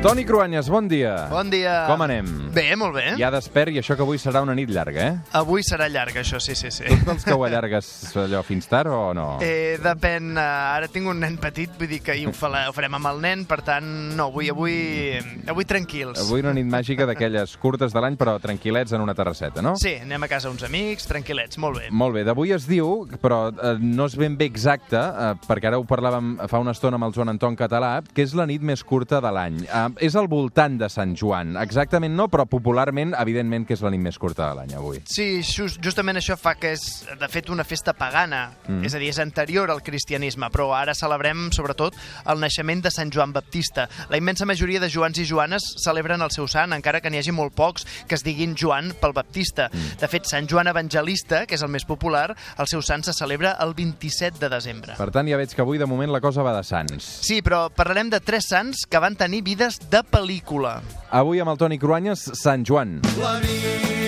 Toni Cruanyes, bon dia. Bon dia. Com anem? Bé, molt bé. Ja despert i això que avui serà una nit llarga, eh? Avui serà llarg, això, sí, sí, sí. Tu dels que ho allargues allò fins tard o no? Eh, depèn, eh, ara tinc un nen petit, vull dir que hi ho farem amb el nen, per tant, no, avui, avui, avui tranquils. Avui una nit màgica d'aquelles curtes de l'any, però tranquil·lets en una terrasseta, no? Sí, anem a casa uns amics, tranquil·lets, molt bé. Molt bé, d'avui es diu, però eh, no és ben bé exacte, eh, perquè ara ho parlàvem fa una estona amb el Joan Anton Català, que és la nit més curta de l'any. Eh, és al voltant de Sant Joan. Exactament no, però popularment, evidentment, que és la nit més curta de l'any avui. Sí, just, justament això fa que és, de fet, una festa pagana, mm. és a dir, és anterior al cristianisme, però ara celebrem, sobretot, el naixement de Sant Joan Baptista. La immensa majoria de Joans i Joanes celebren el seu sant, encara que n'hi hagi molt pocs que es diguin Joan pel Baptista. Mm. De fet, Sant Joan Evangelista, que és el més popular, el seu sant se celebra el 27 de desembre. Per tant, ja veig que avui, de moment, la cosa va de sants. Sí, però parlarem de tres sants que van tenir vides de pel·lícula. Avui amb el Toni Cruanyes, Sant Joan. La nit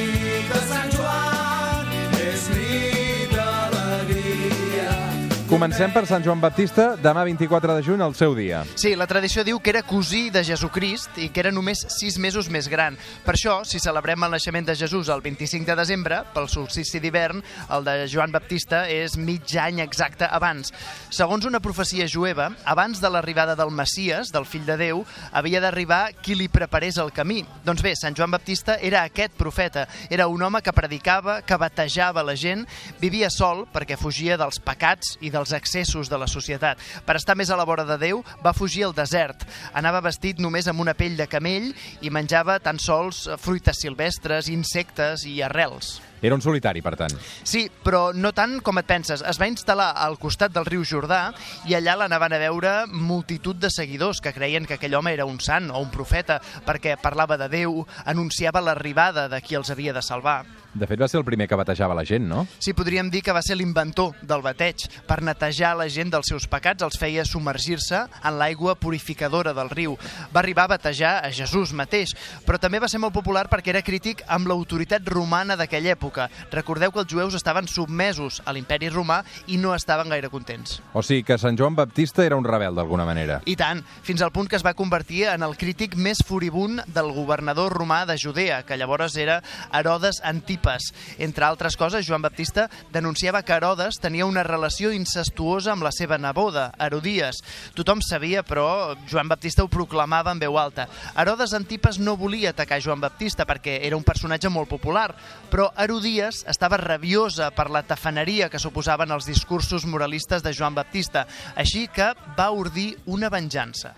Comencem per Sant Joan Baptista, demà 24 de juny, el seu dia. Sí, la tradició diu que era cosí de Jesucrist i que era només sis mesos més gran. Per això, si celebrem el naixement de Jesús el 25 de desembre, pel solstici d'hivern, el de Joan Baptista és mig any exacte abans. Segons una profecia jueva, abans de l'arribada del Messies, del fill de Déu, havia d'arribar qui li preparés el camí. Doncs bé, Sant Joan Baptista era aquest profeta. Era un home que predicava, que batejava la gent, vivia sol perquè fugia dels pecats i dels excessos de la societat. Per estar més a la vora de Déu, va fugir al desert. Anava vestit només amb una pell de camell i menjava tan sols fruites silvestres, insectes i arrels. Era un solitari, per tant. Sí, però no tant com et penses. Es va instal·lar al costat del riu Jordà i allà l'anaven a veure multitud de seguidors que creien que aquell home era un sant o un profeta perquè parlava de Déu, anunciava l'arribada de qui els havia de salvar. De fet, va ser el primer que batejava la gent, no? Sí, podríem dir que va ser l'inventor del bateig. Per netejar la gent dels seus pecats els feia submergir-se en l'aigua purificadora del riu. Va arribar a batejar a Jesús mateix, però també va ser molt popular perquè era crític amb l'autoritat romana d'aquella època. Recordeu que els jueus estaven submesos a l'imperi romà i no estaven gaire contents. O sigui que Sant Joan Baptista era un rebel, d'alguna manera. I tant, fins al punt que es va convertir en el crític més furibund del governador romà de Judea, que llavors era Herodes Antipes. Entre altres coses, Joan Baptista denunciava que Herodes tenia una relació incestuosa amb la seva neboda, Herodies. Tothom sabia, però Joan Baptista ho proclamava en veu alta. Herodes Antipes no volia atacar Joan Baptista perquè era un personatge molt popular, però Herodies estava rabiosa per la tafaneria que suposaven els discursos moralistes de Joan Baptista, així que va ordir una venjança.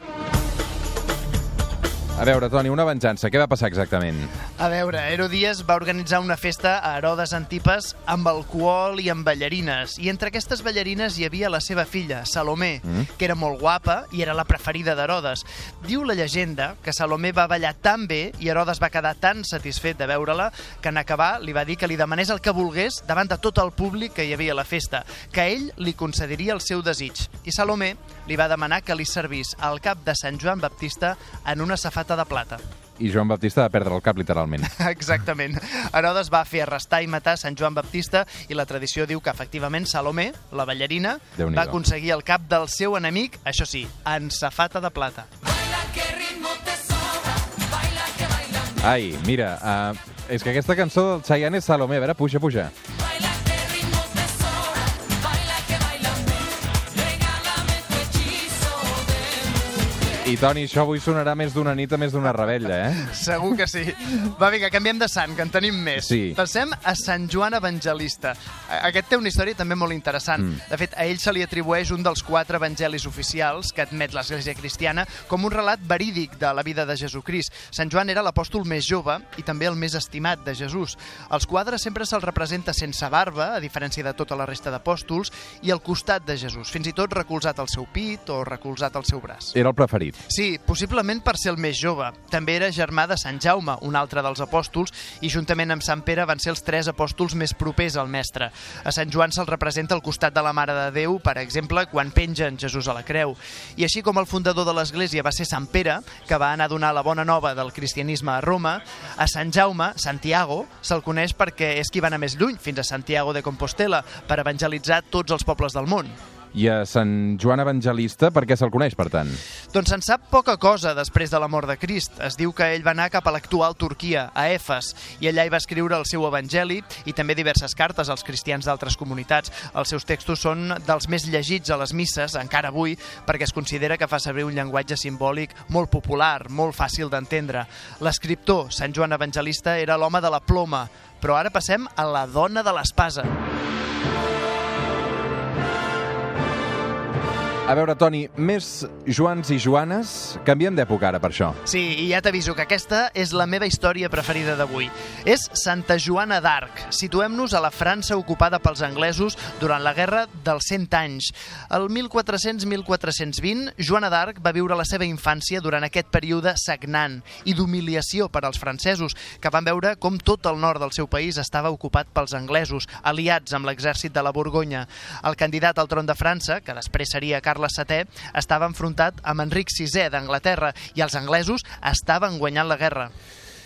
A veure, Toni, una venjança. Què va passar exactament? A veure, Herodies va organitzar una festa a Herodes Antipes amb alcohol i amb ballarines. I entre aquestes ballarines hi havia la seva filla, Salomé, mm. que era molt guapa i era la preferida d'Herodes. Diu la llegenda que Salomé va ballar tan bé i Herodes va quedar tan satisfet de veure-la que en acabar li va dir que li demanés el que volgués davant de tot el públic que hi havia a la festa, que ell li concediria el seu desig. I Salomé li va demanar que li servís al cap de Sant Joan Baptista en una safata de plata. I Joan Baptista va perdre el cap, literalment. Exactament. Herodes va fer arrestar i matar Sant Joan Baptista i la tradició diu que efectivament Salomé, la ballarina, va aconseguir el cap del seu enemic, això sí, en safata de plata. Ai, mira, uh, és que aquesta cançó del Chayanne és Salomé. A veure, puja, puja. I, Toni, això avui sonarà més d'una nit a més d'una rebella, eh? Segur que sí. Va, vinga, canviem de sant, que en tenim més. Sí. Passem a Sant Joan Evangelista. Aquest té una història també molt interessant. Mm. De fet, a ell se li atribueix un dels quatre evangelis oficials que admet l'Església Cristiana com un relat verídic de la vida de Jesucrist. Sant Joan era l'apòstol més jove i també el més estimat de Jesús. Als quadres sempre se'l representa sense barba, a diferència de tota la resta d'apòstols, i al costat de Jesús, fins i tot recolzat al seu pit o recolzat al seu braç. Era el preferit. Sí, possiblement per ser el més jove. També era germà de Sant Jaume, un altre dels apòstols, i juntament amb Sant Pere van ser els tres apòstols més propers al mestre. A Sant Joan se'l representa al costat de la Mare de Déu, per exemple, quan pengen Jesús a la creu. I així com el fundador de l'Església va ser Sant Pere, que va anar a donar la bona nova del cristianisme a Roma, a Sant Jaume, Santiago, se'l coneix perquè és qui va anar més lluny, fins a Santiago de Compostela, per evangelitzar tots els pobles del món. I a Sant Joan Evangelista, per què se'l coneix, per tant? Doncs se'n sap poca cosa després de la mort de Crist. Es diu que ell va anar cap a l'actual Turquia, a Efes, i allà hi va escriure el seu evangeli i també diverses cartes als cristians d'altres comunitats. Els seus textos són dels més llegits a les misses, encara avui, perquè es considera que fa servir un llenguatge simbòlic molt popular, molt fàcil d'entendre. L'escriptor, Sant Joan Evangelista, era l'home de la ploma, però ara passem a la dona de l'espasa. A veure, Toni, més Joans i Joanes, canviem d'època ara per això. Sí, i ja t'aviso que aquesta és la meva història preferida d'avui. És Santa Joana d'Arc. Situem-nos a la França ocupada pels anglesos durant la Guerra dels 100 anys. El 1400-1420, Joana d'Arc va viure la seva infància durant aquest període sagnant i d'humiliació per als francesos, que van veure com tot el nord del seu país estava ocupat pels anglesos, aliats amb l'exèrcit de la Borgonya. El candidat al tron de França, que després seria Carles VII, estava enfrontat amb Enric VI d'Anglaterra i els anglesos estaven guanyant la guerra.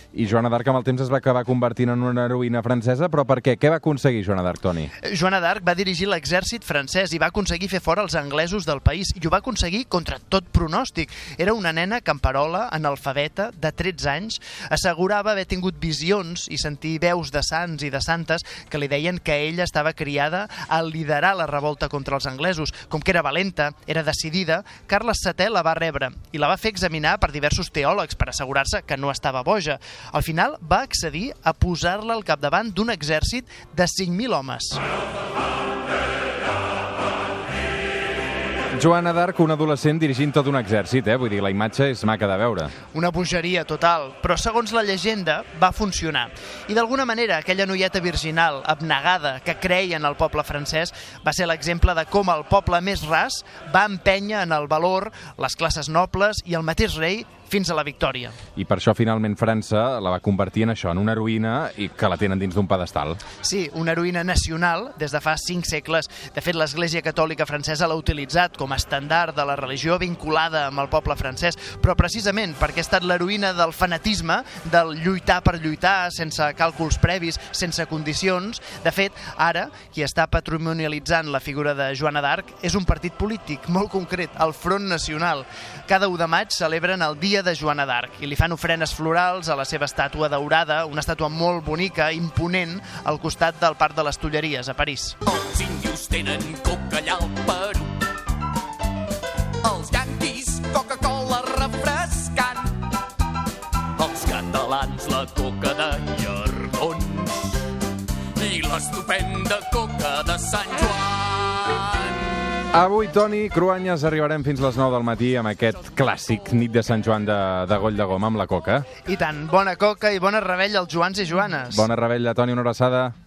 I Joana d'Arc amb el temps es va acabar convertint en una heroïna francesa, però per què? Què va aconseguir Joana d'Arc, Toni? Joana d'Arc va dirigir l'exèrcit francès i va aconseguir fer fora els anglesos del país i ho va aconseguir contra tot pronòstic. Era una nena camperola, analfabeta, de 13 anys, assegurava haver tingut visions i sentir veus de sants i de santes que li deien que ella estava criada a liderar la revolta contra els anglesos. Com que era valenta, era decidida, Carles VII la va rebre i la va fer examinar per diversos teòlegs per assegurar-se que no estava boja. Al final va accedir a posar-la al capdavant d'un exèrcit de 5.000 homes. Joana d'Arc, un adolescent dirigint tot un exèrcit, eh? Vull dir, la imatge és maca de veure. Una bogeria total, però segons la llegenda va funcionar. I d'alguna manera aquella noieta virginal, abnegada, que creia en el poble francès, va ser l'exemple de com el poble més ras va empènyer en el valor les classes nobles i el mateix rei fins a la victòria. I per això finalment França la va convertir en això, en una heroïna i que la tenen dins d'un pedestal. Sí, una heroïna nacional des de fa cinc segles. De fet, l'Església Catòlica Francesa l'ha utilitzat com a estandard de la religió vinculada amb el poble francès, però precisament perquè ha estat l'heroïna del fanatisme, del lluitar per lluitar, sense càlculs previs, sense condicions. De fet, ara, qui està patrimonialitzant la figura de Joana d'Arc és un partit polític molt concret, el Front Nacional. Cada 1 de maig celebren el Dia de Joana d'Arc i li fan ofrenes florals a la seva estàtua daurada, una estàtua molt bonica, imponent, al costat del Parc de les Tulleries, a París. Els índios tenen coca allà al Perú. Els yanquis, Coca-Cola refrescant. Els catalans, la coca de llardons. I l'estupenda coca de Sant Joan. Avui, Toni Cruanyes, arribarem fins les 9 del matí amb aquest clàssic nit de Sant Joan de, de Goll de Goma amb la coca. I tant, bona coca i bona rebella als Joans i Joanes. Bona rebella, Toni, una abraçada.